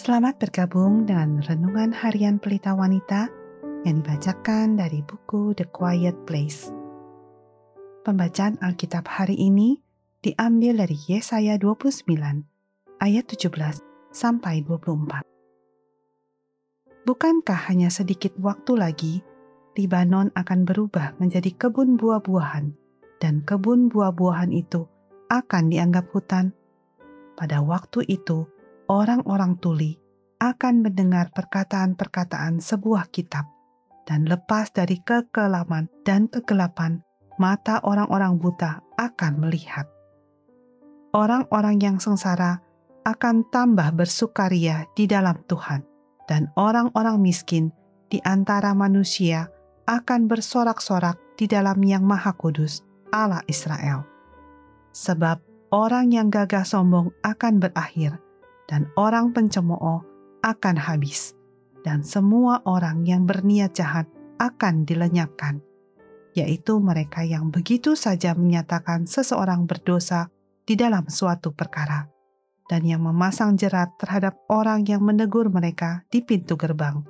Selamat bergabung dengan Renungan Harian Pelita Wanita yang dibacakan dari buku The Quiet Place. Pembacaan Alkitab hari ini diambil dari Yesaya 29 ayat 17 sampai 24. Bukankah hanya sedikit waktu lagi Libanon akan berubah menjadi kebun buah-buahan dan kebun buah-buahan itu akan dianggap hutan? Pada waktu itu, orang-orang tuli akan mendengar perkataan-perkataan sebuah kitab dan lepas dari kekelaman dan kegelapan, mata orang-orang buta akan melihat. Orang-orang yang sengsara akan tambah bersukaria di dalam Tuhan, dan orang-orang miskin di antara manusia akan bersorak-sorak di dalam Yang Maha Kudus, Allah Israel. Sebab orang yang gagah sombong akan berakhir, dan orang pencemooh akan habis, dan semua orang yang berniat jahat akan dilenyapkan, yaitu mereka yang begitu saja menyatakan seseorang berdosa di dalam suatu perkara, dan yang memasang jerat terhadap orang yang menegur mereka di pintu gerbang,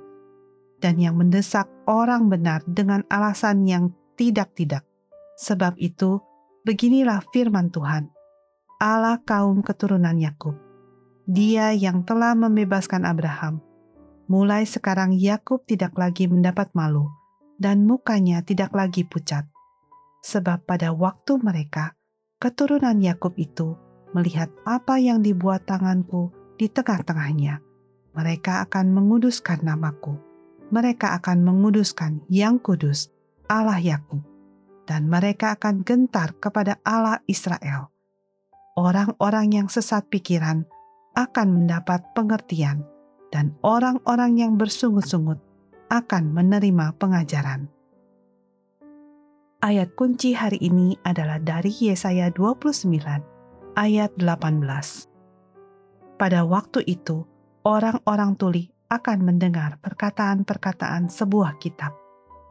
dan yang mendesak orang benar dengan alasan yang tidak-tidak. Sebab itu, beginilah firman Tuhan, Allah kaum keturunan Yakub dia yang telah membebaskan Abraham. Mulai sekarang Yakub tidak lagi mendapat malu dan mukanya tidak lagi pucat. Sebab pada waktu mereka, keturunan Yakub itu melihat apa yang dibuat tanganku di tengah-tengahnya, mereka akan menguduskan namaku. Mereka akan menguduskan yang kudus, Allah Yakub, dan mereka akan gentar kepada Allah Israel. Orang-orang yang sesat pikiran akan mendapat pengertian, dan orang-orang yang bersungut-sungut akan menerima pengajaran. Ayat kunci hari ini adalah dari Yesaya 29 ayat 18. Pada waktu itu, orang-orang tuli akan mendengar perkataan-perkataan sebuah kitab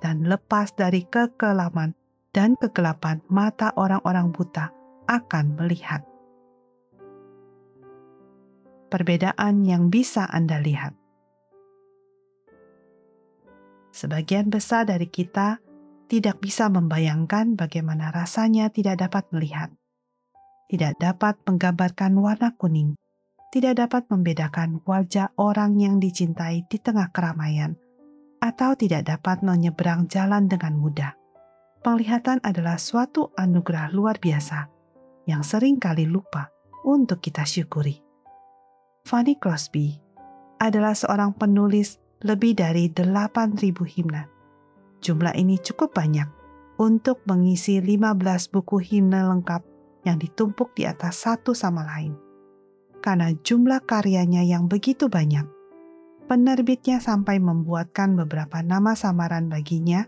dan lepas dari kekelaman dan kegelapan mata orang-orang buta akan melihat perbedaan yang bisa Anda lihat. Sebagian besar dari kita tidak bisa membayangkan bagaimana rasanya tidak dapat melihat, tidak dapat menggambarkan warna kuning, tidak dapat membedakan wajah orang yang dicintai di tengah keramaian, atau tidak dapat menyeberang jalan dengan mudah. Penglihatan adalah suatu anugerah luar biasa yang sering kali lupa untuk kita syukuri. Fanny Crosby adalah seorang penulis lebih dari 8.000 himne. Jumlah ini cukup banyak untuk mengisi 15 buku himne lengkap yang ditumpuk di atas satu sama lain. Karena jumlah karyanya yang begitu banyak, penerbitnya sampai membuatkan beberapa nama samaran baginya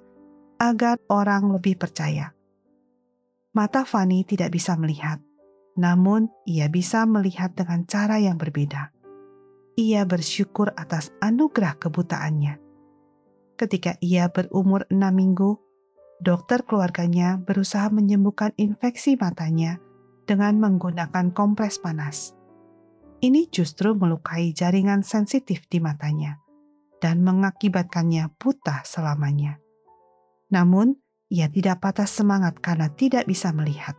agar orang lebih percaya. Mata Fanny tidak bisa melihat, namun ia bisa melihat dengan cara yang berbeda. Ia bersyukur atas anugerah kebutaannya. Ketika ia berumur enam minggu, dokter keluarganya berusaha menyembuhkan infeksi matanya dengan menggunakan kompres panas. Ini justru melukai jaringan sensitif di matanya dan mengakibatkannya buta selamanya. Namun, ia tidak patah semangat karena tidak bisa melihat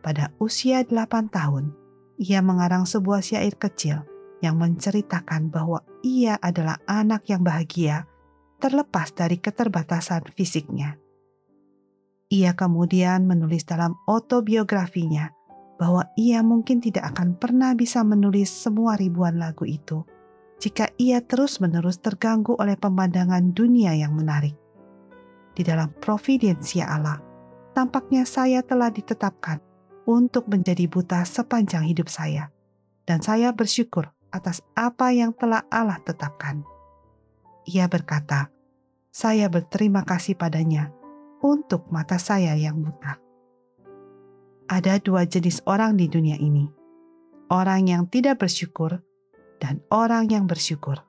pada usia 8 tahun, ia mengarang sebuah syair kecil yang menceritakan bahwa ia adalah anak yang bahagia terlepas dari keterbatasan fisiknya. Ia kemudian menulis dalam autobiografinya bahwa ia mungkin tidak akan pernah bisa menulis semua ribuan lagu itu jika ia terus-menerus terganggu oleh pemandangan dunia yang menarik. Di dalam providensia Allah, tampaknya saya telah ditetapkan untuk menjadi buta sepanjang hidup saya, dan saya bersyukur atas apa yang telah Allah tetapkan. Ia berkata, "Saya berterima kasih padanya untuk mata saya yang buta." Ada dua jenis orang di dunia ini: orang yang tidak bersyukur dan orang yang bersyukur.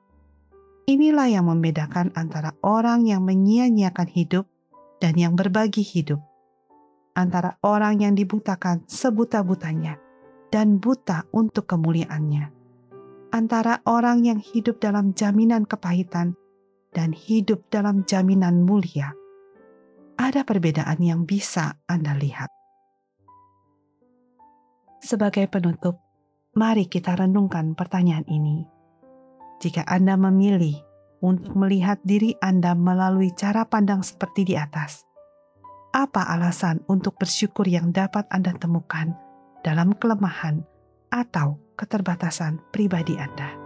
Inilah yang membedakan antara orang yang menyia-nyiakan hidup dan yang berbagi hidup antara orang yang dibutakan sebuta-butanya dan buta untuk kemuliaannya. antara orang yang hidup dalam jaminan kepahitan dan hidup dalam jaminan mulia, ada perbedaan yang bisa Anda lihat. Sebagai penutup, mari kita renungkan pertanyaan ini. Jika Anda memilih untuk melihat diri Anda melalui cara pandang seperti di atas, apa alasan untuk bersyukur yang dapat Anda temukan dalam kelemahan atau keterbatasan pribadi Anda?